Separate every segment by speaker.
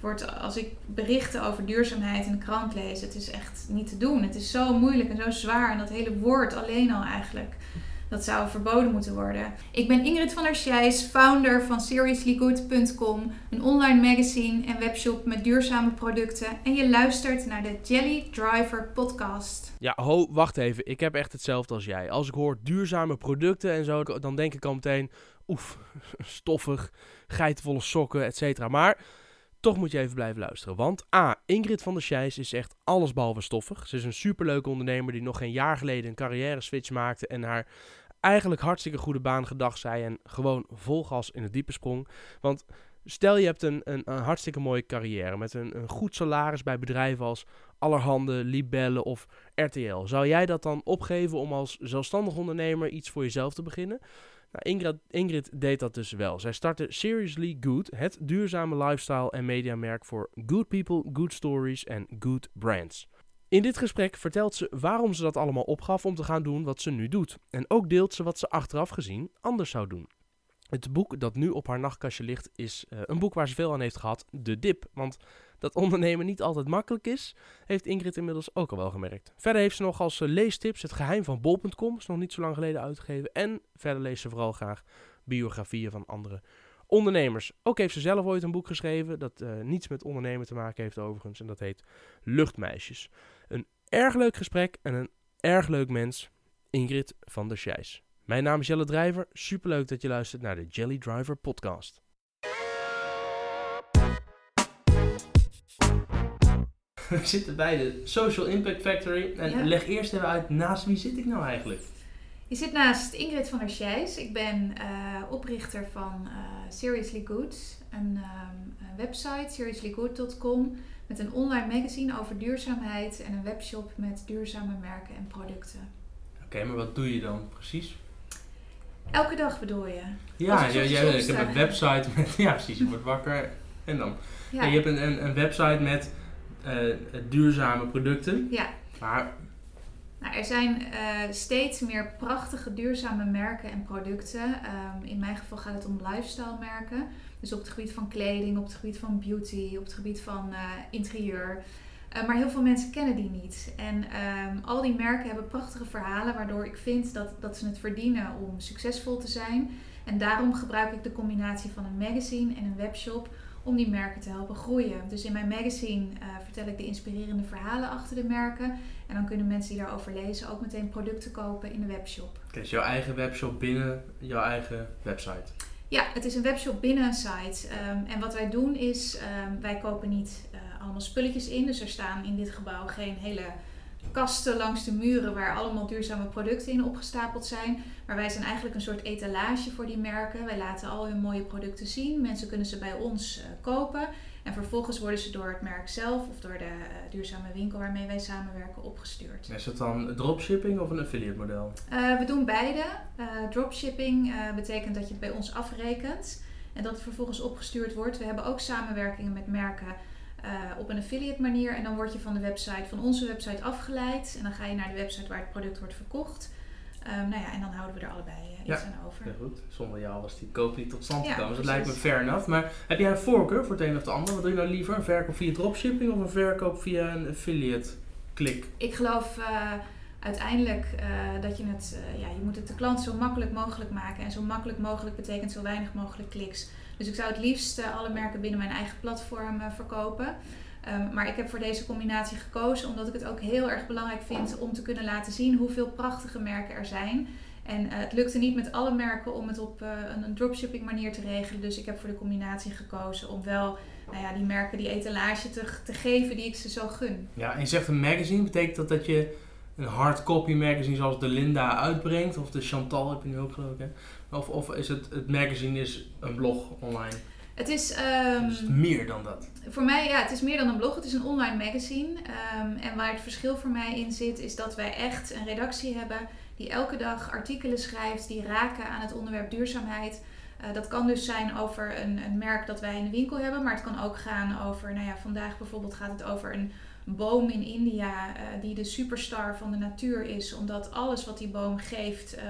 Speaker 1: word, als ik berichten over duurzaamheid in de krant lees, het is echt niet te doen. Het is zo moeilijk en zo zwaar. En dat hele woord alleen al eigenlijk. Dat zou verboden moeten worden. Ik ben Ingrid van der Schijs, founder van SeriouslyGood.com, een online magazine en webshop met duurzame producten. En je luistert naar de Jelly Driver podcast.
Speaker 2: Ja, ho, wacht even. Ik heb echt hetzelfde als jij. Als ik hoor duurzame producten en zo, dan denk ik al meteen, oef, stoffig, geitenvolle sokken, et cetera. Maar toch moet je even blijven luisteren. Want A, Ingrid van der Schijs is echt allesbehalve stoffig. Ze is een superleuke ondernemer die nog geen jaar geleden een carrière switch maakte en haar eigenlijk hartstikke goede baan gedacht zei en gewoon vol gas in het diepe sprong. Want stel je hebt een, een, een hartstikke mooie carrière met een, een goed salaris bij bedrijven als Allerhande, Libelle of RTL. Zou jij dat dan opgeven om als zelfstandig ondernemer iets voor jezelf te beginnen? Nou, Ingrid, Ingrid, deed dat dus wel. Zij startte Seriously Good, het duurzame lifestyle en mediamerk voor good people, good stories en good brands. In dit gesprek vertelt ze waarom ze dat allemaal opgaf om te gaan doen wat ze nu doet. En ook deelt ze wat ze achteraf gezien anders zou doen. Het boek dat nu op haar nachtkastje ligt is uh, een boek waar ze veel aan heeft gehad, De Dip. Want dat ondernemen niet altijd makkelijk is, heeft Ingrid inmiddels ook al wel gemerkt. Verder heeft ze nog als uh, leestips Het Geheim van Bol.com, is nog niet zo lang geleden uitgegeven. En verder leest ze vooral graag biografieën van andere ondernemers. Ook heeft ze zelf ooit een boek geschreven dat uh, niets met ondernemen te maken heeft overigens. En dat heet Luchtmeisjes. Een erg leuk gesprek en een erg leuk mens, Ingrid van der Scheijs. Mijn naam is Jelle Drijver. Superleuk dat je luistert naar de Jelly Driver podcast. We zitten bij de Social Impact Factory. En
Speaker 1: Ja.
Speaker 2: leg eerst even uit, naast wie zit ik nou eigenlijk?
Speaker 1: Je zit naast Ingrid van der Scheijs. Ik ben eh, oprichter van eh, Seriously Good, een, ehm, een website, seriouslygood.com, met een online magazine over duurzaamheid en een webshop met duurzame merken en producten.
Speaker 2: Oké, maar wat doe je dan precies?
Speaker 1: Elke dag bedoel je?
Speaker 2: Ja, jij, ik heb een
Speaker 1: en-
Speaker 2: website met... Ja, precies, je wordt wakker en dan...
Speaker 1: Ja,
Speaker 2: En je hebt een, een, een website met eh, duurzame producten.
Speaker 1: ja.
Speaker 2: Maar
Speaker 1: Nou, er zijn eh, steeds meer prachtige duurzame merken en producten. Ehm, in mijn geval gaat het om lifestyle merken. Dus op het gebied van kleding, op het gebied van beauty, op het gebied van eh, interieur. Eh, maar heel veel mensen kennen die niet. En ehm, al die merken hebben prachtige verhalen, waardoor ik vind dat, dat ze het verdienen om succesvol te zijn. En daarom gebruik ik de combinatie van een magazine en een webshop om die merken te helpen groeien. Dus in mijn magazine eh, vertel ik de inspirerende verhalen achter de merken. En dan kunnen mensen die daarover lezen ook meteen producten kopen in de webshop.
Speaker 2: Oké, dus jouw eigen webshop binnen jouw eigen website.
Speaker 1: Ja, het is een webshop binnen een site. Ehm, en wat wij doen is, ehm, wij kopen niet eh, allemaal spulletjes in. Dus er staan in dit gebouw geen hele kasten langs de muren waar allemaal duurzame producten in opgestapeld zijn. Maar wij zijn eigenlijk een soort etalage voor die merken. Wij laten al hun mooie producten zien. Mensen kunnen ze bij ons eh, kopen. En vervolgens worden ze door het merk zelf of door de eh, duurzame winkel waarmee wij samenwerken opgestuurd.
Speaker 2: Is dat dan dropshipping of een affiliate model?
Speaker 1: Eh, we doen beide. Dropshipping betekent dat je het bij ons afrekent en dat het vervolgens opgestuurd wordt. We hebben ook samenwerkingen met merken eh, op een affiliate manier. En dan word je van de website, van onze website afgeleid. En dan ga je naar de website waar het product wordt verkocht. Ehm, nou ja, en dan houden we er allebei eh, iets
Speaker 2: Ja.
Speaker 1: aan over.
Speaker 2: Ja, goed. Zonder jou was die koop niet tot stand
Speaker 1: Ja,
Speaker 2: gekomen. dus dat lijkt me fair enough. Maar heb jij een voorkeur voor het een of het ander? Wat doe je nou liever? Een verkoop via dropshipping of een verkoop via een affiliate klik?
Speaker 1: Ik geloof eh, uiteindelijk eh, dat je het, eh, ja, je moet het de klant zo makkelijk mogelijk maken. En zo makkelijk mogelijk betekent zo weinig mogelijk kliks. Dus ik zou het liefst eh, alle merken binnen mijn eigen platform verkopen. Ehm, maar ik heb voor deze combinatie gekozen omdat ik het ook heel erg belangrijk vind om te kunnen laten zien hoeveel prachtige merken er zijn. En het lukte niet met alle merken om het op een, een dropshipping manier te regelen. Dus ik heb voor de combinatie gekozen om wel nou ja, die merken die etalage te, te geven die ik ze zo gun.
Speaker 2: Ja, en je zegt een magazine. Betekent dat dat je een hardcopy magazine zoals de Linda uitbrengt? Of de Chantal heb je nu ook geloof ik, hè? Of, of is het, het magazine is een blog online?
Speaker 1: Het is ehm,
Speaker 2: Dus het is meer dan dat.
Speaker 1: voor mij, ja, het is meer dan een blog. Het is een online magazine. Ehm, en waar het verschil voor mij in zit, is dat wij echt een redactie hebben die elke dag artikelen schrijft die raken aan het onderwerp duurzaamheid. Eh, dat kan dus zijn over een, een merk dat wij in de winkel hebben, maar het kan ook gaan over, nou ja, vandaag bijvoorbeeld gaat het over een boom in India eh, die de superstar van de natuur is, omdat alles wat die boom geeft eh,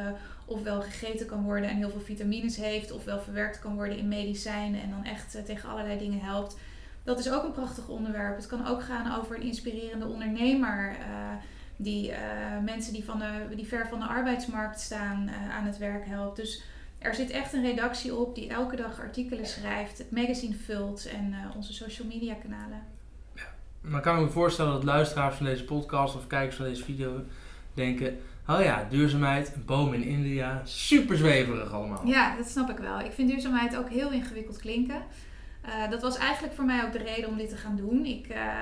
Speaker 1: ofwel gegeten kan worden en heel veel vitamines heeft, ofwel verwerkt kan worden in medicijnen en dan echt eh, tegen allerlei dingen helpt. Dat is ook een prachtig onderwerp. Het kan ook gaan over een inspirerende ondernemer. die mensen die, van de, die ver van de arbeidsmarkt staan aan het werk helpt. Dus er zit echt een redactie op die elke dag artikelen schrijft, het magazine vult en onze social media kanalen.
Speaker 2: Maar kan me voorstellen dat luisteraars van deze podcast of kijkers van deze video denken... Oh ja, duurzaamheid, een boom in India, super zweverig allemaal.
Speaker 1: Ja, dat snap ik wel. Ik vind duurzaamheid ook heel ingewikkeld klinken. Eh, dat was eigenlijk voor mij ook de reden om dit te gaan doen. Ik, eh,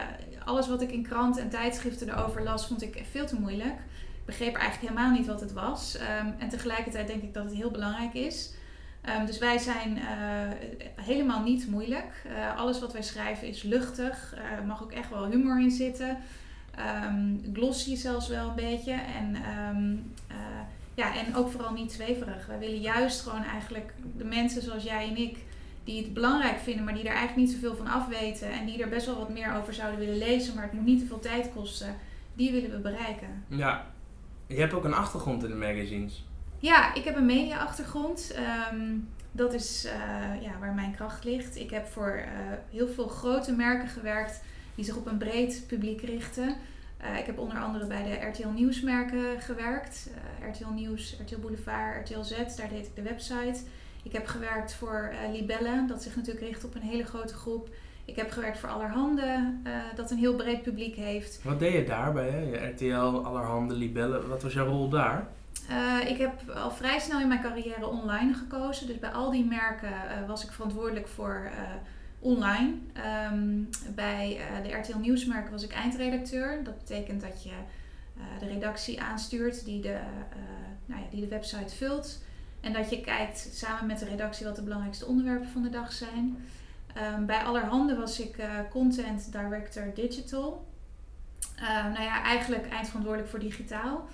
Speaker 1: alles wat ik in kranten en tijdschriften erover las, vond ik veel te moeilijk. Ik begreep eigenlijk helemaal niet wat het was. Ehm, en tegelijkertijd denk ik dat het heel belangrijk is. Ehm, dus wij zijn eh, helemaal niet moeilijk. Eh, alles wat wij schrijven is luchtig. Eh, Er mag ook echt wel humor in zitten. Ehm glossy zelfs wel een beetje. En, ehm, eh, ja, en ook vooral niet zweverig. Wij willen juist gewoon eigenlijk de mensen zoals jij en ik... die het belangrijk vinden, maar die er eigenlijk niet zoveel van afweten... en die er best wel wat meer over zouden willen lezen... maar het moet niet te veel tijd kosten. Die willen we bereiken.
Speaker 2: Ja. Je hebt ook een achtergrond in de magazines.
Speaker 1: Ja, ik heb een media-achtergrond. Ehm, dat is eh, ja, waar mijn kracht ligt. Ik heb voor eh, heel veel grote merken gewerkt die zich op een breed publiek richten. Eh, ik heb onder andere bij de RTL Nieuwsmerken gewerkt. RTL Nieuws, RTL Boulevard, RTL Z, daar deed ik de website. Ik heb gewerkt voor Libelle, dat zich natuurlijk richt op een hele grote groep. Ik heb gewerkt voor Allerhande, dat een heel breed publiek heeft.
Speaker 2: Wat deed je daarbij? RTL, Allerhande, Libellen. Wat was jouw rol daar?
Speaker 1: Eh, ik heb al vrij snel in mijn carrière online gekozen. Dus bij al die merken eh, was ik verantwoordelijk voor eh, online. Ehm, bij de RTL Nieuwsmerken was ik eindredacteur. Dat betekent dat je de redactie aanstuurt die de, nou ja, die de website vult. En dat je kijkt samen met de redactie wat de belangrijkste onderwerpen van de dag zijn. Ehm, bij Allerhande was ik content director digital. Ehm, nou ja, eigenlijk eindverantwoordelijk voor digitaal.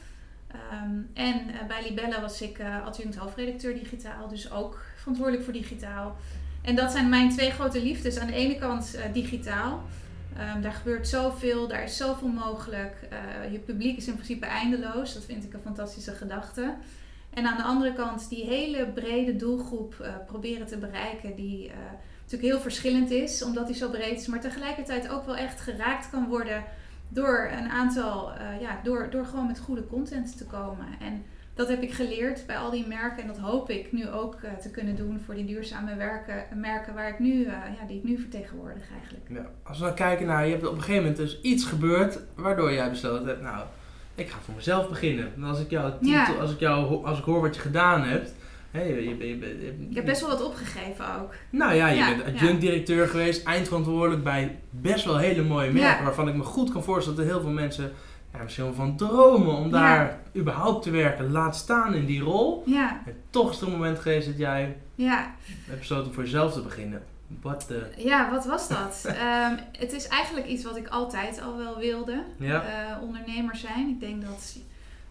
Speaker 1: Ehm, en eh, bij Libella was ik eh adjunct hoofdredacteur digitaal, dus ook verantwoordelijk voor digitaal. En dat zijn mijn twee grote liefdes. Aan de ene kant eh, digitaal. Ehm, daar gebeurt zoveel, daar is zoveel mogelijk. Je publiek is in principe eindeloos. Dat vind ik een fantastische gedachte. En aan de andere kant die hele brede doelgroep proberen te bereiken, die natuurlijk heel verschillend is, omdat die zo breed is, maar tegelijkertijd ook wel echt geraakt kan worden door een aantal, eh, ja, door, door gewoon met goede content te komen. En dat heb ik geleerd bij al die merken en dat hoop ik nu ook eh, te kunnen doen voor die duurzame werken, merken waar ik nu, eh, ja, die ik nu vertegenwoordig eigenlijk.
Speaker 2: Ja. Als we dan kijken naar, je hebt op een gegeven moment dus iets gebeurd waardoor jij besloten hebt, nou, ik ga voor mezelf beginnen. En als ik jou, titel,
Speaker 1: Ja.
Speaker 2: als ik jou, als ik hoor wat je gedaan hebt, hè, je, je, je, je-
Speaker 1: Ik heb best wel wat opgegeven ook.
Speaker 2: Nou ja, je
Speaker 1: Ja,
Speaker 2: bent adjunct-directeur geweest, eindverantwoordelijk bij best wel hele mooie merken,
Speaker 1: Ja.
Speaker 2: waarvan ik me goed kan voorstellen dat er heel veel mensen ja, misschien wel van dromen om daar überhaupt te werken, laat staan in die rol. En toch is er een moment geweest dat jij
Speaker 1: ja.
Speaker 2: hebt besloten voor jezelf te beginnen. Wat de...
Speaker 1: Ja, wat was dat? Ehm, het is eigenlijk iets wat ik altijd al wel wilde. Eh, ondernemer zijn. Ik denk dat.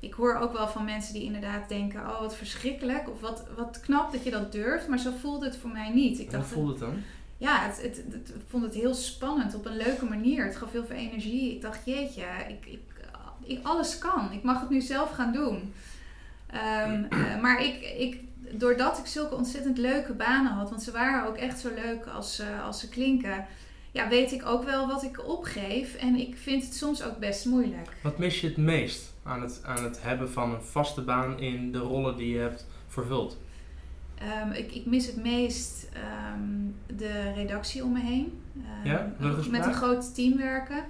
Speaker 1: Ik hoor ook wel van mensen die inderdaad denken: oh, wat verschrikkelijk. Of wat, wat knap dat je dat durft. Maar zo voelde het voor mij niet. Ik
Speaker 2: Hoe
Speaker 1: dacht,
Speaker 2: voelt het dan?
Speaker 1: ja, het, het, vond het heel spannend op een leuke manier. Het gaf heel veel energie. Ik dacht: jeetje, ik, ik, ik, alles kan. Ik mag het nu zelf gaan doen. Ehm, eh, maar ik, ik, doordat ik zulke ontzettend leuke banen had, want ze waren ook echt zo leuk als, eh, als ze klinken, ja, weet ik ook wel wat ik opgeef. En ik vind het soms ook best moeilijk.
Speaker 2: Wat mis je het meest aan het, aan het hebben van een vaste baan in de rollen die je hebt vervuld?
Speaker 1: Ehm, ik, ik mis het meest ehm, de redactie om me heen. Ehm,
Speaker 2: Ja?
Speaker 1: Met een groot team werken.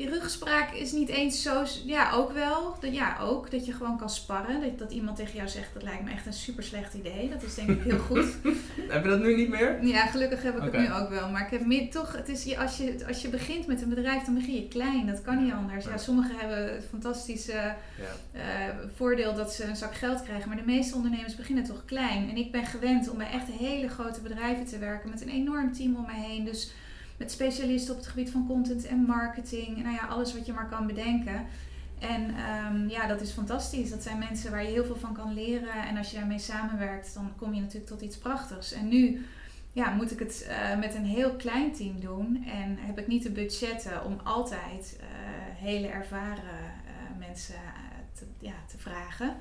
Speaker 1: Je ruggespraak is niet eens zo... Ja, ook wel. Dat, ja, ook. Dat je gewoon kan sparren. Dat, dat iemand tegen jou zegt, dat lijkt me echt een super slecht idee. Dat is denk ik heel goed.
Speaker 2: Heb je dat nu niet meer?
Speaker 1: Ja, gelukkig heb ik het nu ook wel. Maar ik heb meer, toch, het is, als, je, als je begint met een bedrijf, dan begin je klein. Dat kan niet anders. Ja, sommigen hebben het fantastische eh, voordeel dat ze een zak geld krijgen. Maar de meeste ondernemers beginnen toch klein. En ik ben gewend om bij echt hele grote bedrijven te werken. Met een enorm team om me heen. Dus met specialisten op het gebied van content en marketing. Nou ja, alles wat je maar kan bedenken. En ehm, ja, dat is fantastisch. Dat zijn mensen waar je heel veel van kan leren. En als je daarmee samenwerkt, dan kom je natuurlijk tot iets prachtigs. En nu ja, moet ik het eh, met een heel klein team doen. En heb ik niet de budgetten om altijd eh, hele ervaren eh, mensen ja, te vragen.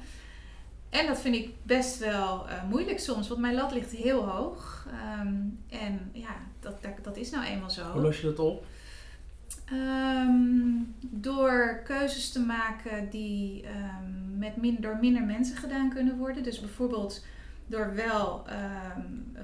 Speaker 1: En dat vind ik best wel moeilijk soms, want mijn lat ligt heel hoog. Ehm, en ja, dat, dat, dat, is nou eenmaal zo.
Speaker 2: Hoe los je dat op?
Speaker 1: Ehm, door keuzes te maken die um, met min, door minder mensen gedaan kunnen worden. Dus bijvoorbeeld door wel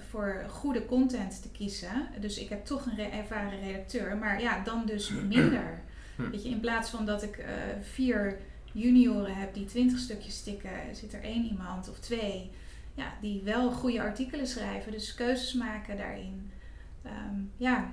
Speaker 1: voor goede content te kiezen. Dus ik heb toch een ervaren redacteur, maar ja, dan dus minder. Hm. Weet je, in plaats van dat ik uh, vier junioren heb die twintig stukjes stikken, zit er één iemand of twee ja, die wel goede artikelen schrijven. Dus keuzes maken daarin. ja,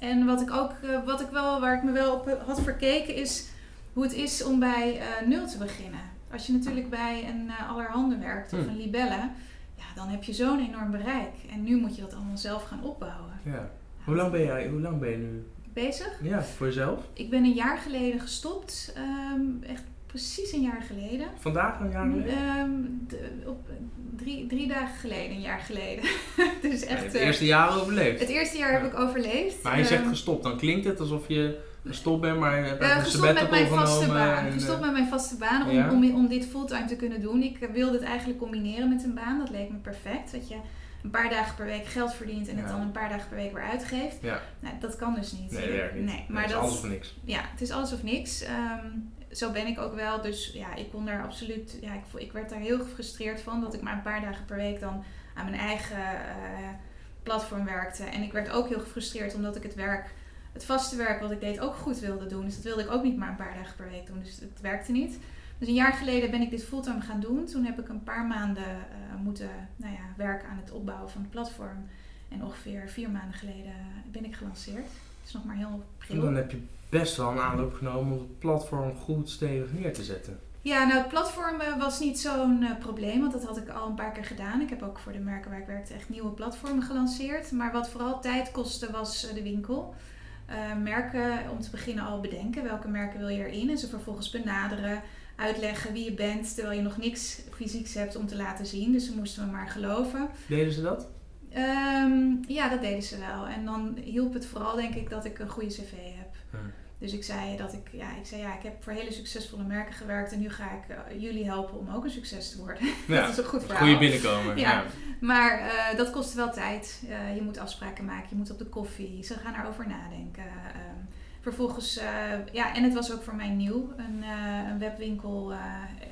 Speaker 1: en wat ik ook, uh, wat ik wel, waar ik me wel op had verkeken, is hoe het is om bij uh, nul te beginnen. Als je natuurlijk bij een uh, allerhande werkt of hm. een libelle, ja, dan heb je zo'n enorm bereik. En nu moet je dat allemaal zelf gaan opbouwen.
Speaker 2: Ja. Hoe, lang ben jij, hoe lang ben je nu
Speaker 1: bezig?
Speaker 2: Ja, voor jezelf?
Speaker 1: Ik ben een jaar geleden gestopt. Um, echt precies een jaar geleden.
Speaker 2: Vandaag een jaar geleden?
Speaker 1: Um, op, drie, drie dagen geleden, een jaar geleden. dus echt,
Speaker 2: het eerste jaar overleefd.
Speaker 1: Het eerste jaar heb ik overleefd.
Speaker 2: Maar je zegt ehm, gestopt, dan klinkt het alsof je gestopt bent, maar je hebt
Speaker 1: uh, gestopt met mijn vaste baan. gestopt met mijn vaste baan om, om, om dit fulltime te kunnen doen. Ik wilde het eigenlijk combineren met een baan. Dat leek me perfect. Dat je een paar dagen per week geld verdient en het dan een paar dagen per week weer uitgeeft.
Speaker 2: Ja.
Speaker 1: Nou, dat kan dus niet.
Speaker 2: Nee, dat niet.
Speaker 1: Nee, maar
Speaker 2: het is alles of niks.
Speaker 1: Ja, het is alles of niks. Um, zo ben ik ook wel. Dus ja, ik kon daar absoluut. Ja, ik, ik werd daar heel gefrustreerd van dat ik maar een paar dagen per week dan aan mijn eigen uh, platform werkte. En ik werd ook heel gefrustreerd omdat ik het werk, het vaste werk wat ik deed, ook goed wilde doen. Dus dat wilde ik ook niet maar een paar dagen per week doen. Dus het werkte niet. Dus een jaar geleden ben ik dit fulltime gaan doen. Toen heb ik een paar maanden uh, moeten nou ja, werken aan het opbouwen van het platform. En ongeveer vier maanden geleden ben ik gelanceerd. Het is nog maar heel pril.
Speaker 2: En dan heb je best wel een aanloop genomen om het platform goed stevig neer te zetten.
Speaker 1: Ja, nou het platform eh, was niet zo'n uh, probleem, want dat had ik al een paar keer gedaan. Ik heb ook voor de merken waar ik werkte echt nieuwe platformen gelanceerd. Maar wat vooral tijd kostte was uh, de winkel. merken om te beginnen al bedenken welke merken wil je erin en ze vervolgens benaderen, uitleggen wie je bent terwijl je nog niks fysieks hebt om te laten zien. Dus ze moesten me maar geloven.
Speaker 2: Deden ze dat?
Speaker 1: Um, ja, dat deden ze wel. En dan hielp het vooral denk ik dat ik een goede cv heb. Dus ik zei dat ik, ja, ik zei ja, ik heb voor hele succesvolle merken gewerkt en nu ga ik uh, jullie helpen om ook een succes te worden. Ja, dat is een goed verhaal.
Speaker 2: Goede binnenkomen.
Speaker 1: Ja, ja. maar uh, dat kost wel tijd. Uh, je moet afspraken maken, je moet op de koffie. Ze gaan erover nadenken. Um, vervolgens, ja, en het was ook voor mij nieuw, een, een webwinkel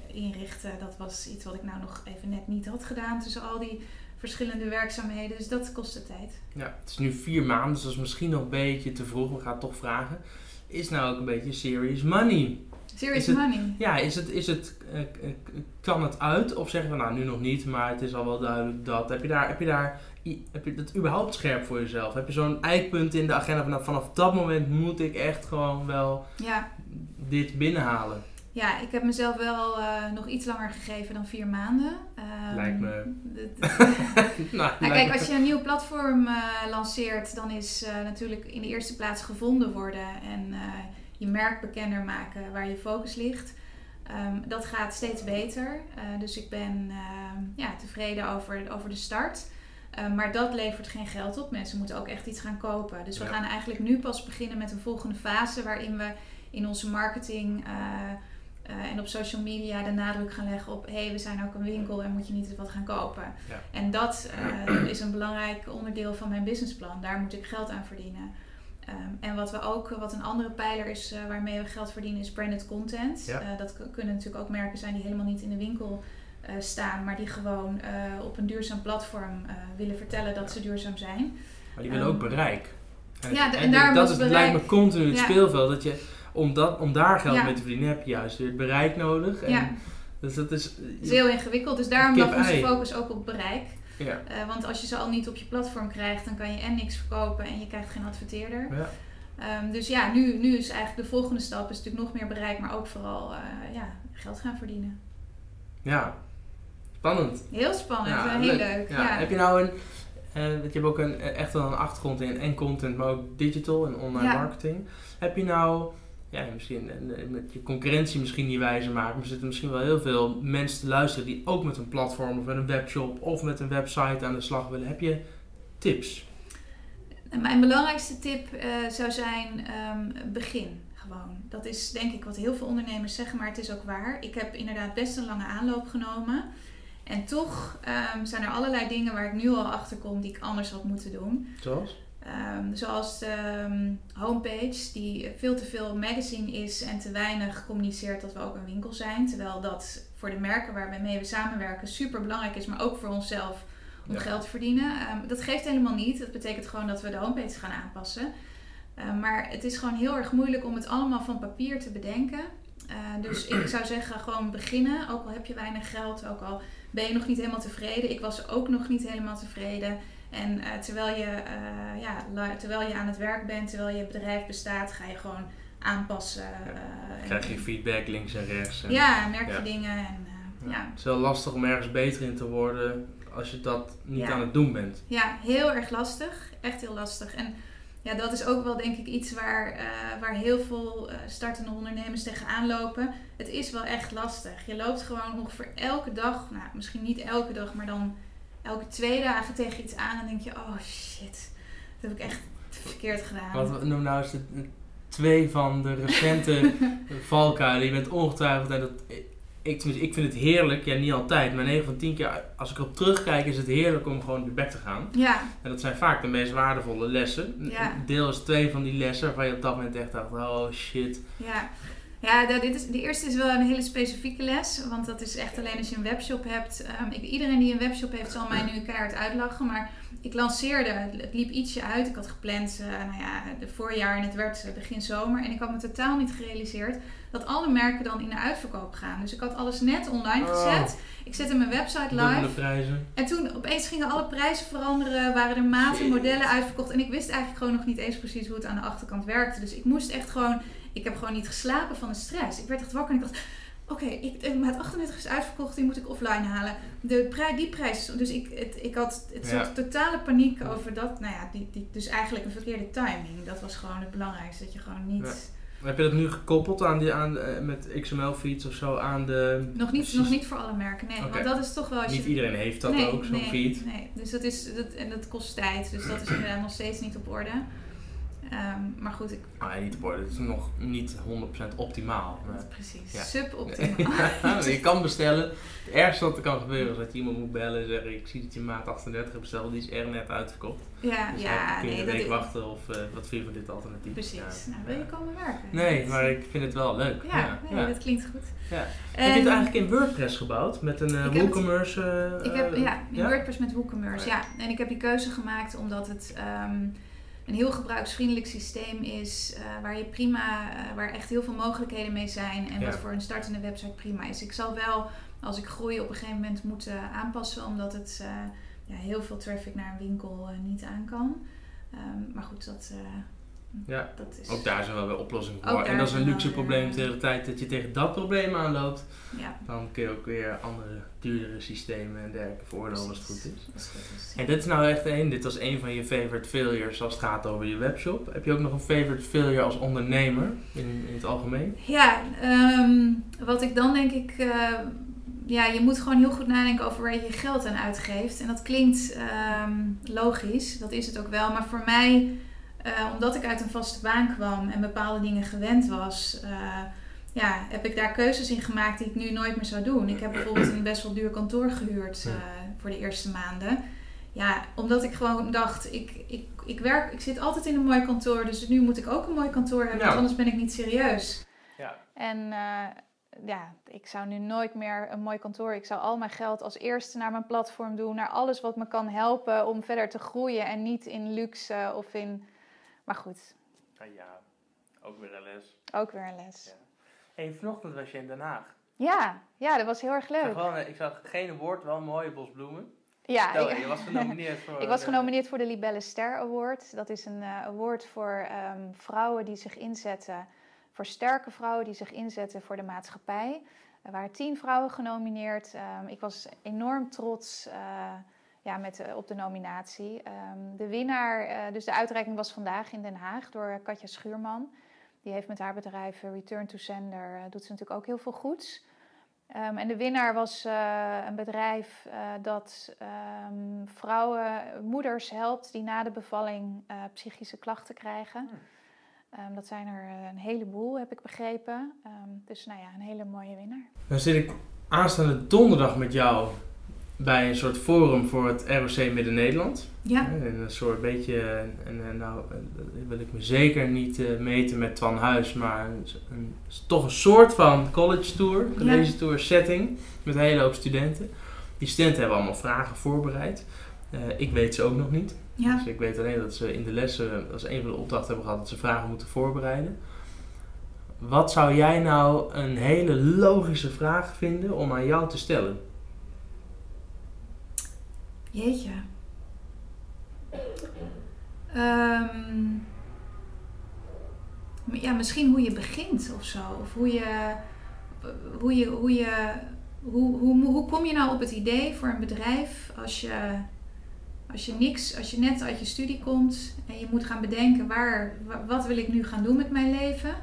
Speaker 1: inrichten. Dat was iets wat ik nou nog even net niet had gedaan tussen al die verschillende werkzaamheden. Dus dat kostte tijd.
Speaker 2: Ja, het is nu vier maanden, dus dat is misschien nog een beetje te vroeg. We gaan het toch vragen is nou ook een beetje serious money.
Speaker 1: Serious money?
Speaker 2: Ja, is het, is het, uh, kan het uit? Of zeggen we nou nu nog niet, maar het is al wel duidelijk dat. Heb je daar, heb je daar heb je dat überhaupt scherp voor jezelf? Heb je zo'n eikpunt in de agenda van vanaf dat moment moet ik echt gewoon wel
Speaker 1: ja.
Speaker 2: dit binnenhalen?
Speaker 1: Ja, ik heb mezelf wel uh, nog iets langer gegeven dan vier maanden.
Speaker 2: Um, lijkt me.
Speaker 1: nou, nou kijk, als je een nieuw platform uh, lanceert, dan is uh, natuurlijk in de eerste plaats gevonden worden en je merk bekender maken waar je focus ligt. Um, dat gaat steeds beter. dus ik ben ehm, ja, tevreden over, over de start. maar dat levert geen geld op. Mensen moeten ook echt iets gaan kopen. Dus we gaan eigenlijk nu pas beginnen met een volgende fase waarin we in onze marketing uh, en op social media de nadruk gaan leggen op: hé, hey, we zijn ook een winkel en moet je niet wat gaan kopen.
Speaker 2: Ja.
Speaker 1: En dat uh, is een belangrijk onderdeel van mijn businessplan. Daar moet ik geld aan verdienen. Um, en wat we ook, wat een andere pijler is uh, waarmee we geld verdienen, is branded content.
Speaker 2: Ja.
Speaker 1: dat kunnen natuurlijk ook merken zijn die helemaal niet in de winkel staan, maar die gewoon op een duurzaam platform willen vertellen dat ze duurzaam zijn.
Speaker 2: Maar die willen um, ook bereik.
Speaker 1: En, ja, en, en
Speaker 2: dat is, lijkt me continu het speelveld. Dat je om, dat, om daar geld mee te verdienen heb je juist weer het bereik nodig. En
Speaker 1: ja.
Speaker 2: Dus dat is,
Speaker 1: het is heel ingewikkeld. Dus daarom lag onze focus ook op bereik.
Speaker 2: Ja.
Speaker 1: Uh, want als je ze al niet op je platform krijgt, dan kan je en niks verkopen en je krijgt geen adverteerder.
Speaker 2: Ja.
Speaker 1: Um, dus ja, nu, nu is eigenlijk de volgende stap is natuurlijk nog meer bereik, maar ook vooral uh, ja, geld gaan verdienen.
Speaker 2: Ja, spannend.
Speaker 1: Heel spannend, ja, heel leuk. Ja.
Speaker 2: Heb je nou een, uh, je hebt ook een, echt wel een achtergrond in en content, maar ook digital en online marketing. Heb je nou ja, misschien met je concurrentie misschien niet wijzer maken. Maar er zitten misschien wel heel veel mensen te luisteren die ook met een platform of met een webshop of met een website aan de slag willen. Heb je tips?
Speaker 1: Mijn belangrijkste tip uh, zou zijn: um, begin gewoon. Dat is denk ik wat heel veel ondernemers zeggen, maar het is ook waar. Ik heb inderdaad best een lange aanloop genomen. En toch ehm, zijn er allerlei dingen waar ik nu al achter kom die ik anders had moeten doen.
Speaker 2: Zoals?
Speaker 1: Ehm, zoals de ehm, homepage, die veel te veel magazine is en te weinig communiceert dat we ook een winkel zijn. Terwijl dat voor de merken waarmee we samenwerken super belangrijk is, maar ook voor onszelf om
Speaker 2: Ja.
Speaker 1: geld te verdienen. Ehm, dat geeft helemaal niet. Dat betekent gewoon dat we de homepage gaan aanpassen. Maar het is gewoon heel erg moeilijk om het allemaal van papier te bedenken. Eh, dus ik zou zeggen, gewoon beginnen. Ook al heb je weinig geld, ook al ben je nog niet helemaal tevreden. Ik was ook nog niet helemaal tevreden. En eh, terwijl, je, eh, ja, terwijl je aan het werk bent, terwijl je bedrijf bestaat, ga je gewoon aanpassen.
Speaker 2: Ja.
Speaker 1: eh,
Speaker 2: Krijg je feedback links en rechts. En
Speaker 1: ja, merk je
Speaker 2: Ja.
Speaker 1: dingen. En, ja.
Speaker 2: Het is wel lastig om ergens beter in te worden als je dat niet aan het doen bent.
Speaker 1: Ja, heel erg lastig. Echt heel lastig. En ja, dat is ook wel denk ik iets waar, waar heel veel startende ondernemers tegenaan lopen. Het is wel echt lastig. Je loopt gewoon ongeveer elke dag, nou misschien niet elke dag, maar dan elke twee dagen tegen iets aan en denk je, oh shit, dat heb ik echt verkeerd gedaan.
Speaker 2: Wat noem nou eens twee van de recente valkuilen. Je bent ongetwijfeld, en dat, ik, tenminste, ik vind het heerlijk, ja niet altijd, maar 9 van 10 keer, als ik erop terugkijk, is het heerlijk om gewoon op je bek te gaan.
Speaker 1: Ja,
Speaker 2: En dat zijn vaak de meest waardevolle lessen.
Speaker 1: Ja.
Speaker 2: Deel eens twee van die lessen waarvan je op dat moment echt dacht, oh shit.
Speaker 1: Ja, ja de, dit is, de eerste is wel een hele specifieke les. Want dat is echt alleen als je een webshop hebt. Ehm, ik, iedereen die een webshop heeft zal mij nu keihard uitlachen. Maar ik lanceerde, het, liep ietsje uit. Ik had gepland, eh, nou ja, de voorjaar en het werd eh, begin zomer. En ik had me totaal niet gerealiseerd dat alle merken dan in de uitverkoop gaan. Dus ik had alles net online
Speaker 2: Oh.
Speaker 1: gezet. Ik zette mijn website live. En toen opeens gingen alle prijzen veranderen, waren er maten, modellen uitverkocht. En ik wist eigenlijk gewoon nog niet eens precies hoe het aan de achterkant werkte. Dus ik moest echt gewoon, ik heb gewoon niet geslapen van de stress. Ik werd echt wakker en ik dacht, oké, ik de maat 38 is uitverkocht, die moet ik offline halen. De prij, die prijs, dus ik, het, ik had het
Speaker 2: Ja.
Speaker 1: soort totale paniek over dat, nou ja, die, die, dus eigenlijk een verkeerde timing. Dat was gewoon het belangrijkste, dat je gewoon niet,
Speaker 2: Heb je dat nu gekoppeld aan die, aan, eh, met XML-feeds of zo aan de...
Speaker 1: nog, niet nog niet voor alle merken, nee. Want dat is toch wel als
Speaker 2: Niet
Speaker 1: je...
Speaker 2: iedereen heeft dat
Speaker 1: nee,
Speaker 2: ook, zo'n
Speaker 1: nee,
Speaker 2: feed.
Speaker 1: Nee, dus dat is, dat, en dat kost tijd. Dus dat is inderdaad nog steeds niet op orde. Ehm, maar goed, ik,
Speaker 2: Ah, niet op orde. Het is nog niet 100% optimaal. maar-
Speaker 1: precies.
Speaker 2: Ja.
Speaker 1: Suboptimaal.
Speaker 2: je kan bestellen. Het ergste wat er kan gebeuren is dat je iemand moet bellen en zeggen: Ik zie dat je maat 38 hebt besteld, die is er net uitverkocht.
Speaker 1: ja,
Speaker 2: Dus
Speaker 1: ja,
Speaker 2: dan kun je
Speaker 1: nee,
Speaker 2: een week wachten of eh, wat vind je van dit alternatief?
Speaker 1: precies.
Speaker 2: Ja.
Speaker 1: Nou, wil je komen werken?
Speaker 2: Nee, maar ik vind het wel leuk.
Speaker 1: Ja,
Speaker 2: Ja,
Speaker 1: nee, dat klinkt goed.
Speaker 2: Ja.
Speaker 1: En
Speaker 2: Heb je het eigenlijk in WordPress gebouwd met een uh,
Speaker 1: het-
Speaker 2: WooCommerce? eh,
Speaker 1: Ik heb,
Speaker 2: eh,
Speaker 1: ja, in? WordPress met WooCommerce,
Speaker 2: Oh,
Speaker 1: ja. En ik heb die keuze gemaakt omdat het ehm, een heel gebruiksvriendelijk systeem is. eh, waar je prima, eh, waar echt heel veel mogelijkheden mee zijn. En
Speaker 2: Ja.
Speaker 1: wat voor een startende website prima is. Ik zal wel, als ik groei, op een gegeven moment moeten aanpassen. Omdat het eh, ja, heel veel traffic naar een winkel niet aan kan. Ehm, maar goed, dat,
Speaker 2: Ja.
Speaker 1: dat is...
Speaker 2: Ook daar zijn wel weer oplossingen voor. En dat is een luxe
Speaker 1: weer,
Speaker 2: probleem tegen de tijd dat je tegen dat probleem aanloopt.
Speaker 1: Ja,
Speaker 2: Dan kun je ook weer andere, duurdere systemen en dergelijke veroordelen als het goed is.
Speaker 1: goed.
Speaker 2: En dit is nou echt één, dit was een van je favorite failures als het gaat over je webshop. Heb je ook nog een favorite failure als ondernemer in, in het algemeen?
Speaker 1: Ja, ehm, wat ik dan denk ik. eh, ja, je moet gewoon heel goed nadenken over waar je je geld aan uitgeeft. En dat klinkt ehm, logisch, dat is het ook wel. Maar voor mij, eh, omdat ik uit een vaste baan kwam en bepaalde dingen gewend was, eh, ja, heb ik daar keuzes in gemaakt die ik nu nooit meer zou doen. Ik heb bijvoorbeeld een best wel duur kantoor gehuurd eh, voor de eerste maanden. Ja, omdat ik gewoon dacht, ik, ik, ik, werk, ik zit altijd in een mooi kantoor, dus nu moet ik ook een mooi kantoor hebben,
Speaker 2: Ja.
Speaker 1: want anders ben ik niet serieus.
Speaker 2: Ja.
Speaker 1: En eh, ja, ik zou nu nooit meer een mooi kantoor. Ik zou al mijn geld als eerste naar mijn platform doen, naar alles wat me kan helpen om verder te groeien en niet in luxe of in. Maar goed,
Speaker 2: ja, ook weer een les.
Speaker 1: ook weer een les.
Speaker 2: Ja. Hey, vanochtend was je in Den Haag.
Speaker 1: Ja, ja, dat was heel erg
Speaker 2: Ik zag,
Speaker 1: leuk.
Speaker 2: wel, een- ik zag geen woord, wel een mooie bos bloemen.
Speaker 1: Ja, ik-
Speaker 2: je was genomineerd voor...
Speaker 1: Ik was genomineerd voor de Libelle Ster Award. Dat is een eh, award voor ehm, vrouwen die zich inzetten, voor sterke vrouwen die zich inzetten voor de maatschappij. Er waren tien vrouwen genomineerd. Ehm, ik was enorm trots eh, ja, met, de- op de nominatie. Ehm, de winnaar, eh, dus de uitreiking was vandaag in Den Haag door Katja Schuurman. Die heeft met haar bedrijf eh, Return to Sender, eh, doet ze natuurlijk ook heel veel goeds. Ehm, en de winnaar was eh, een bedrijf eh, dat ehm, vrouwen, moeders helpt die na de bevalling eh, psychische klachten krijgen. Ehm, dat zijn er eh, een heleboel, heb ik begrepen. Ehm, dus nou ja, een hele mooie winnaar.
Speaker 2: Dan zit ik aanstaande donderdag met jou bij een soort forum voor het ROC Midden-Nederland.
Speaker 1: Ja.
Speaker 2: En een soort beetje, en, en nou eh, wil ik me zeker niet uh, meten met Twan Huis, maar een, een, toch een soort van college tour, college tour setting met een hele hoop studenten. Die studenten hebben allemaal vragen voorbereid. Uh, ik weet ze ook nog niet.
Speaker 1: Ja.
Speaker 2: Dus ik weet alleen dat ze in de lessen als een van de opdrachten hebben gehad dat ze vragen moeten voorbereiden. Wat zou jij nou een hele logische vraag vinden om aan jou te stellen?
Speaker 1: Jeetje. Um, ja, misschien hoe je begint of zo. Of hoe je. Hoe je. Hoe je hoe, hoe kom je nou op het idee voor een bedrijf als je, als je niks, als je net uit je studie komt en je moet gaan bedenken waar, wat wil ik nu gaan doen met mijn leven?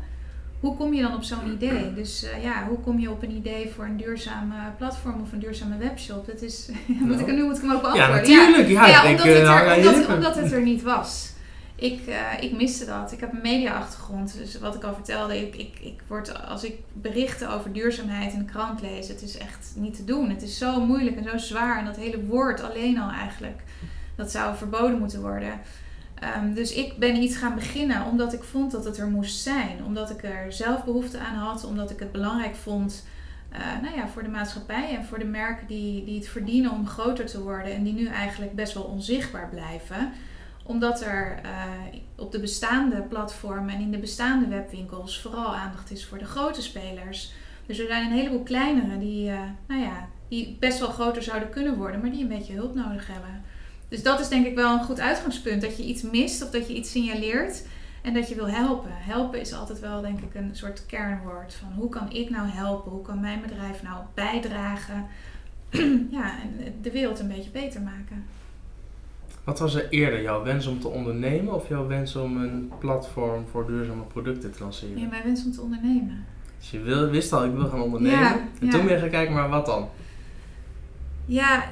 Speaker 1: Hoe kom je dan op zo'n idee? Dus uh, ja, hoe kom je op een idee voor een duurzame platform of een duurzame webshop? Dat is, moet ik, nu moet ik hem ook beantwoorden.
Speaker 2: Ja, natuurlijk. Ja, ja,
Speaker 1: ja omdat, het er, omdat, omdat, het er niet was. Ik, uh, ik miste dat. Ik heb een media-achtergrond. Dus wat ik al vertelde, ik, ik, ik word, als ik berichten over duurzaamheid in de krant lees, het is echt niet te doen. Het is zo moeilijk en zo zwaar. En dat hele woord alleen al eigenlijk, dat zou verboden moeten worden. Um, dus ik ben iets gaan beginnen omdat ik vond dat het er moest zijn. Omdat ik er zelf behoefte aan had. Omdat ik het belangrijk vond uh, nou ja, voor de maatschappij en voor de merken die, die het verdienen om groter te worden. En die nu eigenlijk best wel onzichtbaar blijven. Omdat er uh, op de bestaande platformen en in de bestaande webwinkels vooral aandacht is voor de grote spelers. Dus er zijn een heleboel kleinere die, uh, nou ja, die best wel groter zouden kunnen worden, maar die een beetje hulp nodig hebben. Dus dat is denk ik wel een goed uitgangspunt. Dat je iets mist of dat je iets signaleert en dat je wil helpen. Helpen is altijd wel denk ik een soort kernwoord. Van hoe kan ik nou helpen? Hoe kan mijn bedrijf nou bijdragen? ja, en de wereld een beetje beter maken.
Speaker 2: Wat was er eerder, jouw wens om te ondernemen of jouw wens om een platform voor duurzame producten te lanceren?
Speaker 1: Ja, mijn wens om te ondernemen.
Speaker 2: Dus je wil, wist al, ik wil gaan ondernemen. Ja, en ja. toen ben je gaan kijken, maar wat dan?
Speaker 1: Ja,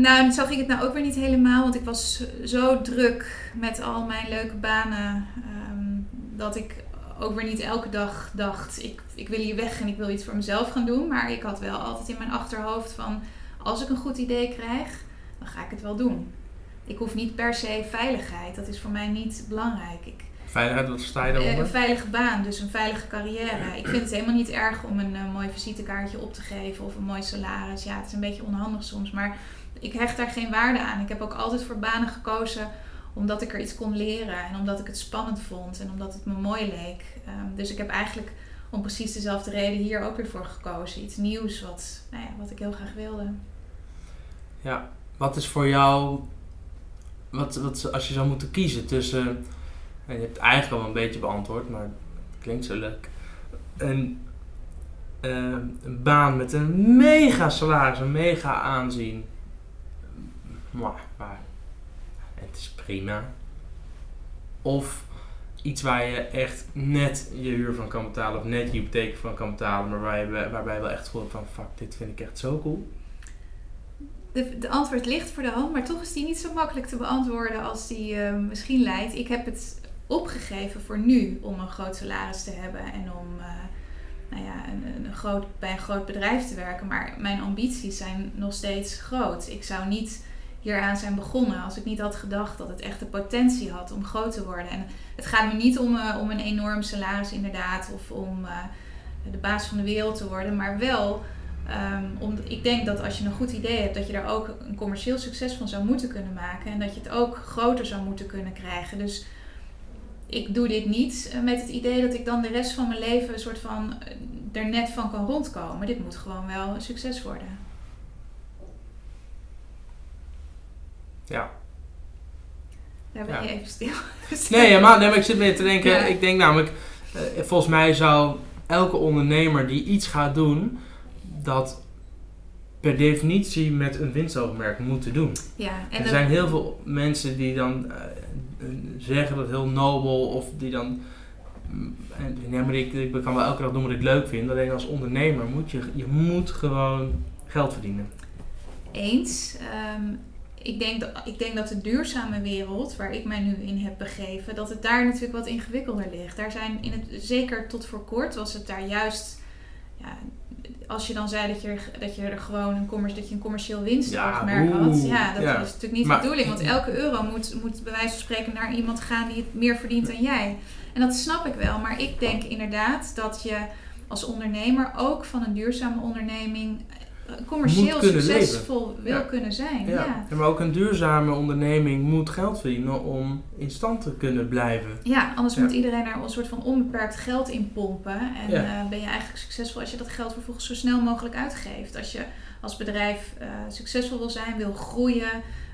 Speaker 1: nou, zo ging het nou ook weer niet helemaal, want ik was zo druk met al mijn leuke banen um, dat ik ook weer niet elke dag dacht: ik, ik wil hier weg en ik wil iets voor mezelf gaan doen. Maar ik had wel altijd in mijn achterhoofd van: als ik een goed idee krijg, dan ga ik het wel doen. Ik hoef niet per se veiligheid, dat is voor mij niet belangrijk. Ik,
Speaker 2: Veiligheid, wat sta je daaronder?
Speaker 1: Een veilige baan, dus een veilige carrière. Ik vind het helemaal niet erg om een uh, mooi visitekaartje op te geven of een mooi salaris. Ja, het is een beetje onhandig soms, maar ik hecht daar geen waarde aan. Ik heb ook altijd voor banen gekozen omdat ik er iets kon leren en omdat ik het spannend vond en omdat het me mooi leek. Um, dus ik heb eigenlijk om precies dezelfde reden hier ook weer voor gekozen. Iets nieuws wat, nou ja, wat ik heel graag wilde.
Speaker 2: Ja, wat is voor jou, wat, wat, als je zou moeten kiezen tussen, en je hebt het eigenlijk al een beetje beantwoord, maar het klinkt zo leuk. Een, uh, een baan met een mega salaris, een mega aanzien maar, maar het is prima. Of iets waar je echt net je huur van kan betalen of net je hypotheek van kan betalen, maar waar je, waarbij je wel echt voelt van fuck, dit vind ik echt zo cool.
Speaker 1: De, de antwoord ligt voor de hand, maar toch is die niet zo makkelijk te beantwoorden als die uh, misschien lijkt. Ik heb het opgegeven voor nu om een groot salaris te hebben en om uh, nou ja, een, een groot, bij een groot bedrijf te werken. Maar mijn ambities zijn nog steeds groot. Ik zou niet hieraan zijn begonnen. Als ik niet had gedacht dat het echt de potentie had om groot te worden. En het gaat me niet om, uh, om een enorm salaris inderdaad. Of om uh, de baas van de wereld te worden. Maar wel, um, om, ik denk dat als je een goed idee hebt, dat je daar ook een commercieel succes van zou moeten kunnen maken. En dat je het ook groter zou moeten kunnen krijgen. Dus ik doe dit niet eh, met het idee dat ik dan de rest van mijn leven een soort van er net van kan rondkomen. Dit moet gewoon wel een succes worden.
Speaker 2: Ja.
Speaker 1: Daar ben je even stil.
Speaker 2: nee, maar, nee, maar ik zit meer te denken. Ik denk namelijk, uh, volgens mij zou elke ondernemer die iets gaat doen, dat per definitie met een winstoogmerk moeten doen.
Speaker 1: Ja,
Speaker 2: en er zijn heel veel mensen die dan uh, zeggen dat heel nobel of die dan. Ja, maar ik, ik kan wel elke dag doen wat ik leuk vind. Alleen als ondernemer moet je, je moet gewoon geld verdienen.
Speaker 1: Eens. Um, ik denk, dat, ik denk dat de duurzame wereld, waar ik mij nu in heb begeven, dat het daar natuurlijk wat ingewikkelder ligt. Daar zijn in het, zeker tot voor kort was het daar juist. Ja, als je dan zei dat je, dat je er gewoon een, commer dat je een commercieel winstoogmerk
Speaker 2: Ja,
Speaker 1: had. Ja, dat
Speaker 2: ja.
Speaker 1: is natuurlijk niet
Speaker 2: Maar-
Speaker 1: de bedoeling. Want elke euro moet, moet bij wijze van spreken naar iemand gaan die het meer verdient dan jij. En dat snap ik wel. Maar ik denk inderdaad dat je als ondernemer ook van een duurzame onderneming commercieel succesvol wil
Speaker 2: Ja.
Speaker 1: kunnen zijn.
Speaker 2: Ja. Maar ook een duurzame onderneming moet geld verdienen om in stand te kunnen blijven.
Speaker 1: Ja, anders moet iedereen er een soort van onbeperkt geld in pompen. En eh, ben je eigenlijk succesvol als je dat geld vervolgens zo snel mogelijk uitgeeft. Als je als bedrijf eh, succesvol wil zijn, wil groeien,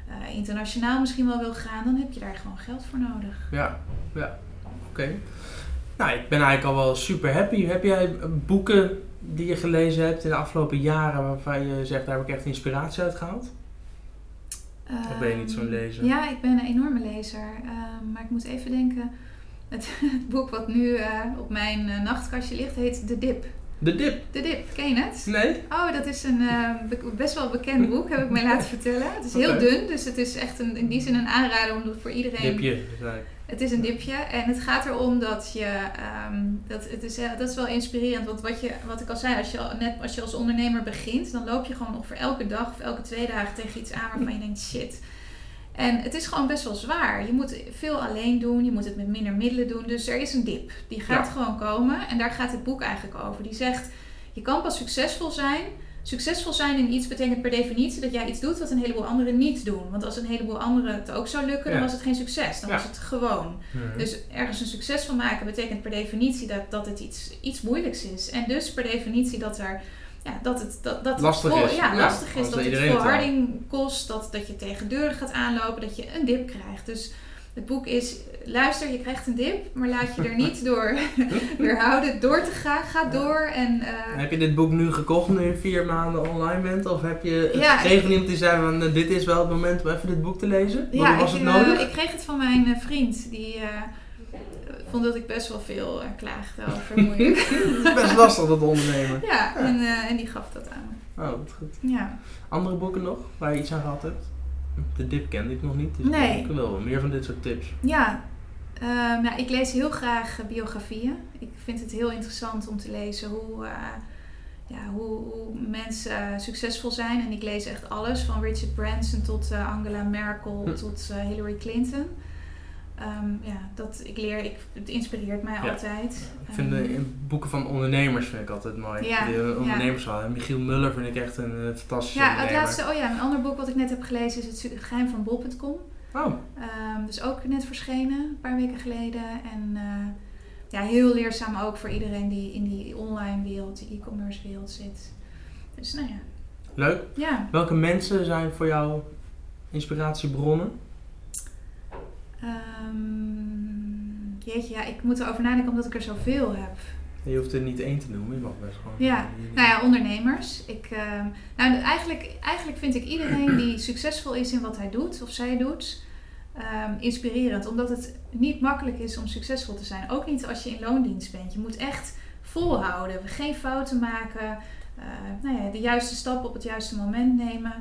Speaker 1: eh, internationaal misschien wel wil gaan, dan heb je daar gewoon geld voor nodig.
Speaker 2: Ja, ja. Oké. Nou, ik ben eigenlijk al wel super happy. Heb jij boeken die je gelezen hebt in de afgelopen jaren waarvan je zegt, daar heb ik echt inspiratie uit gehaald? Of ben je niet zo'n
Speaker 1: Ehm,
Speaker 2: lezer?
Speaker 1: Ja, ik ben een enorme lezer. Ehm, maar ik moet even denken. Het, het boek wat nu eh, op mijn eh, nachtkastje ligt, heet De Dip.
Speaker 2: De dip.
Speaker 1: De Dip, ken je het?
Speaker 2: Nee?
Speaker 1: Oh, dat is een eh, be- best wel bekend boek, heb ik mij laten vertellen. Het is heel dun, dus het is echt een, in die zin een aanrader om voor iedereen.
Speaker 2: Dipje.
Speaker 1: Het is een dipje en het gaat erom dat je, ehm, dat, het is, heel- dat is wel inspirerend. Want wat, je, wat ik al zei, als je, net als je als ondernemer begint, dan loop je gewoon ongeveer elke dag of elke twee dagen tegen iets aan waarvan je denkt, shit. En het is gewoon best wel zwaar. Je moet veel alleen doen, je moet het met minder middelen doen. Dus er is een dip. Die gaat
Speaker 2: Ja.
Speaker 1: gewoon komen en daar gaat het boek eigenlijk over. Die zegt, je kan pas succesvol zijn. Succesvol zijn in iets betekent per definitie dat jij iets doet wat een heleboel anderen niet doen. Want als een heleboel anderen het ook zou lukken, dan was het geen succes. Dan
Speaker 2: Ja.
Speaker 1: was het gewoon. Dus ergens een succes van maken betekent per definitie dat, dat het iets, iets moeilijks is. En dus per definitie dat er. Ja, dat het, dat, dat het
Speaker 2: Lastig
Speaker 1: vol-
Speaker 2: is.
Speaker 1: Ja, lastig is. Dat het
Speaker 2: het
Speaker 1: volharding kost. Dat, dat je tegen deuren gaat aanlopen. Dat je een dip krijgt. Dus het boek is, luister, je krijgt een dip. Maar laat je er niet door weerhouden door te gaan. Ga door. En, eh,
Speaker 2: Heb je dit boek nu gekocht nu je vier maanden online bent? Of heb je het
Speaker 1: Ja,
Speaker 2: gekregen van iemand die zei van eh, dit is wel het moment om even dit boek te lezen?
Speaker 1: ja,
Speaker 2: was
Speaker 1: ik,
Speaker 2: het
Speaker 1: eh,
Speaker 2: nodig?
Speaker 1: ik kreeg het van mijn eh, vriend. Die eh, vond dat ik best wel veel klaagde over moeilijk.
Speaker 2: Het is best lastig dat ondernemen.
Speaker 1: ja, en, eh, en die gaf dat aan me.
Speaker 2: Oh, wat goed.
Speaker 1: Ja.
Speaker 2: Andere boeken nog waar je iets aan gehad hebt? De dip kende ik nog niet. Dus
Speaker 1: Nee.
Speaker 2: Ik wil wel meer van dit soort tips.
Speaker 1: Ja, ehm, nou, ik lees heel graag eh, biografieën. Ik vind het heel interessant om te lezen hoe, eh, ja, hoe, hoe mensen eh, succesvol zijn. En ik lees echt alles, van Richard Branson tot Angela Merkel
Speaker 2: Hm.
Speaker 1: tot Hillary Clinton. Ehm, ja, dat, ik leer, ik, het inspireert mij
Speaker 2: Ja.
Speaker 1: altijd.
Speaker 2: Ik vind
Speaker 1: Ehm,
Speaker 2: de in boeken van ondernemers vind ik altijd mooi.
Speaker 1: Ja,
Speaker 2: Die
Speaker 1: ja.
Speaker 2: ondernemersverhaal. En Michiel Muller vind ik echt een eh, fantastische
Speaker 1: ja, het laatste, oh ja, een ander boek wat ik net heb gelezen is Het Geheim van Bol.com.
Speaker 2: Oh,
Speaker 1: Ehm, dus ook net verschenen, een paar weken geleden. En eh, ja, heel leerzaam ook voor iedereen die in die online wereld, die e-commerce wereld zit. Dus nou ja.
Speaker 2: leuk.
Speaker 1: Ja.
Speaker 2: Welke mensen zijn voor jou inspiratiebronnen?
Speaker 1: Ehm, jeetje, ja, ik moet erover nadenken omdat ik er zoveel heb.
Speaker 2: Je hoeft er niet één te noemen, je mag best gewoon.
Speaker 1: Ja, nou ja, ondernemers. Ik, ehm, nou, eigenlijk, eigenlijk vind ik iedereen die succesvol is in wat hij doet of zij doet, ehm, inspirerend. Omdat het niet makkelijk is om succesvol te zijn. Ook niet als je in loondienst bent. Je moet echt volhouden, geen fouten maken, nou ja, de juiste stap op het juiste moment nemen.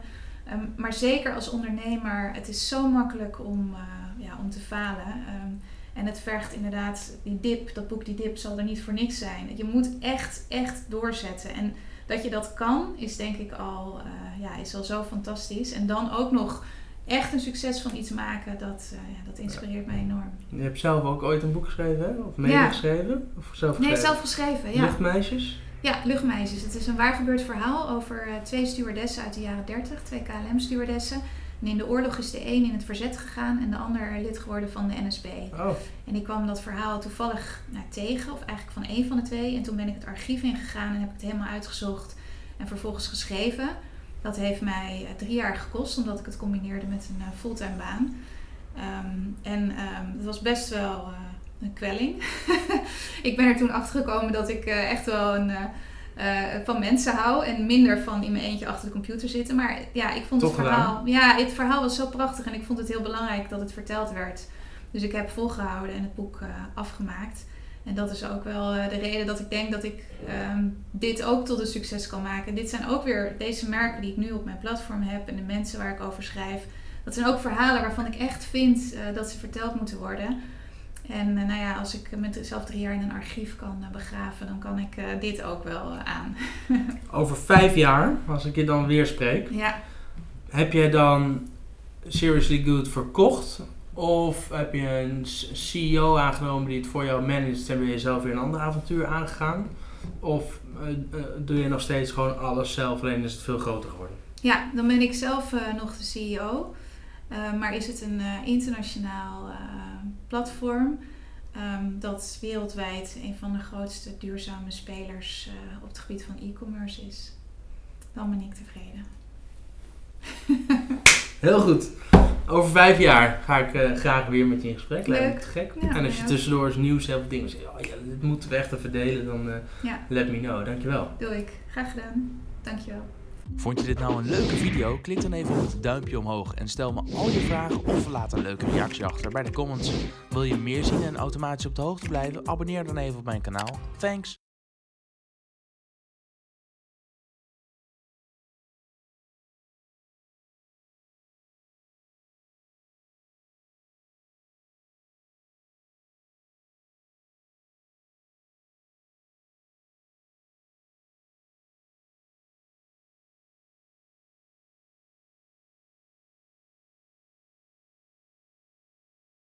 Speaker 1: Maar zeker als ondernemer, het is zo makkelijk om, eh, ja, om te falen. Ehm, en het vergt inderdaad, die dip, dat boek Die Dip zal er niet voor niks zijn. Je moet echt, echt doorzetten. En dat je dat kan, is denk ik al, eh, ja, is al zo fantastisch. En dan ook nog echt een succes van iets maken, dat, eh, ja, dat inspireert mij enorm.
Speaker 2: Je hebt zelf ook ooit een boek geschreven, hè? Of mede
Speaker 1: Ja.
Speaker 2: geschreven? Of zelf
Speaker 1: Nee,
Speaker 2: geschreven?
Speaker 1: zelf geschreven, ja.
Speaker 2: Luchtmeisjes?
Speaker 1: Ja, Luchtmeisjes. Het is een waar gebeurd verhaal over eh, twee stewardessen uit de jaren 30, twee KLM-stewardessen. En in de oorlog is de een in het verzet gegaan en de ander lid geworden van de NSB.
Speaker 2: Oh,
Speaker 1: En ik kwam dat verhaal toevallig nou, tegen, of eigenlijk van één van de twee. En toen ben ik het archief ingegaan en heb ik het helemaal uitgezocht en vervolgens geschreven. Dat heeft mij eh, drie jaar gekost, omdat ik het combineerde met een eh, fulltime baan. Ehm, en ehm, het was best wel eh, een kwelling. ik ben er toen achter gekomen dat ik echt wel een, eh, van mensen hou en minder van in mijn eentje achter de computer zitten. Maar ja, ik vond
Speaker 2: Toch
Speaker 1: het verhaal. Ja, het verhaal was zo prachtig en ik vond het heel belangrijk dat het verteld werd. Dus ik heb volgehouden en het boek eh, afgemaakt. En dat is ook wel eh, de reden dat ik denk dat ik ehm, dit ook tot een succes kan maken. Dit zijn ook weer deze merken die ik nu op mijn platform heb en de mensen waar ik over schrijf. Dat zijn ook verhalen waarvan ik echt vind dat ze verteld moeten worden. En eh, nou ja, als ik mezelf drie jaar in een archief kan eh, begraven, dan kan ik eh, dit ook wel aan.
Speaker 2: Over vijf jaar, als ik je dan weer spreek,
Speaker 1: ja,
Speaker 2: heb jij dan Seriously Good verkocht? Of heb je een CEO aangenomen die het voor jou managt en ben je zelf weer een ander avontuur aangegaan? Of doe je nog steeds gewoon alles zelf, alleen is het veel groter geworden?
Speaker 1: ja, dan ben ik zelf nog de CEO. Maar is het een internationaal platform ehm, dat wereldwijd een van de grootste duurzame spelers eh, op het gebied van e-commerce is? Dan ben ik tevreden.
Speaker 2: Heel goed. Over vijf jaar ga ik eh, graag weer met je in gesprek. Lijkt me
Speaker 1: Leuk.
Speaker 2: te gek.
Speaker 1: Ja,
Speaker 2: en als je tussendoor eens nieuws hebt of dingen zegt, oh ja, dit moeten we echt even delen, dan eh,
Speaker 1: Ja.
Speaker 2: let me know. Dankjewel.
Speaker 1: Doe ik. Graag gedaan. Dankjewel.
Speaker 3: Vond je dit nou een leuke video? Klik dan even op het duimpje omhoog en stel me al je vragen of laat een leuke reactie achter bij de comments. Wil je meer zien en automatisch op de hoogte blijven? Abonneer dan even op mijn kanaal. Thanks!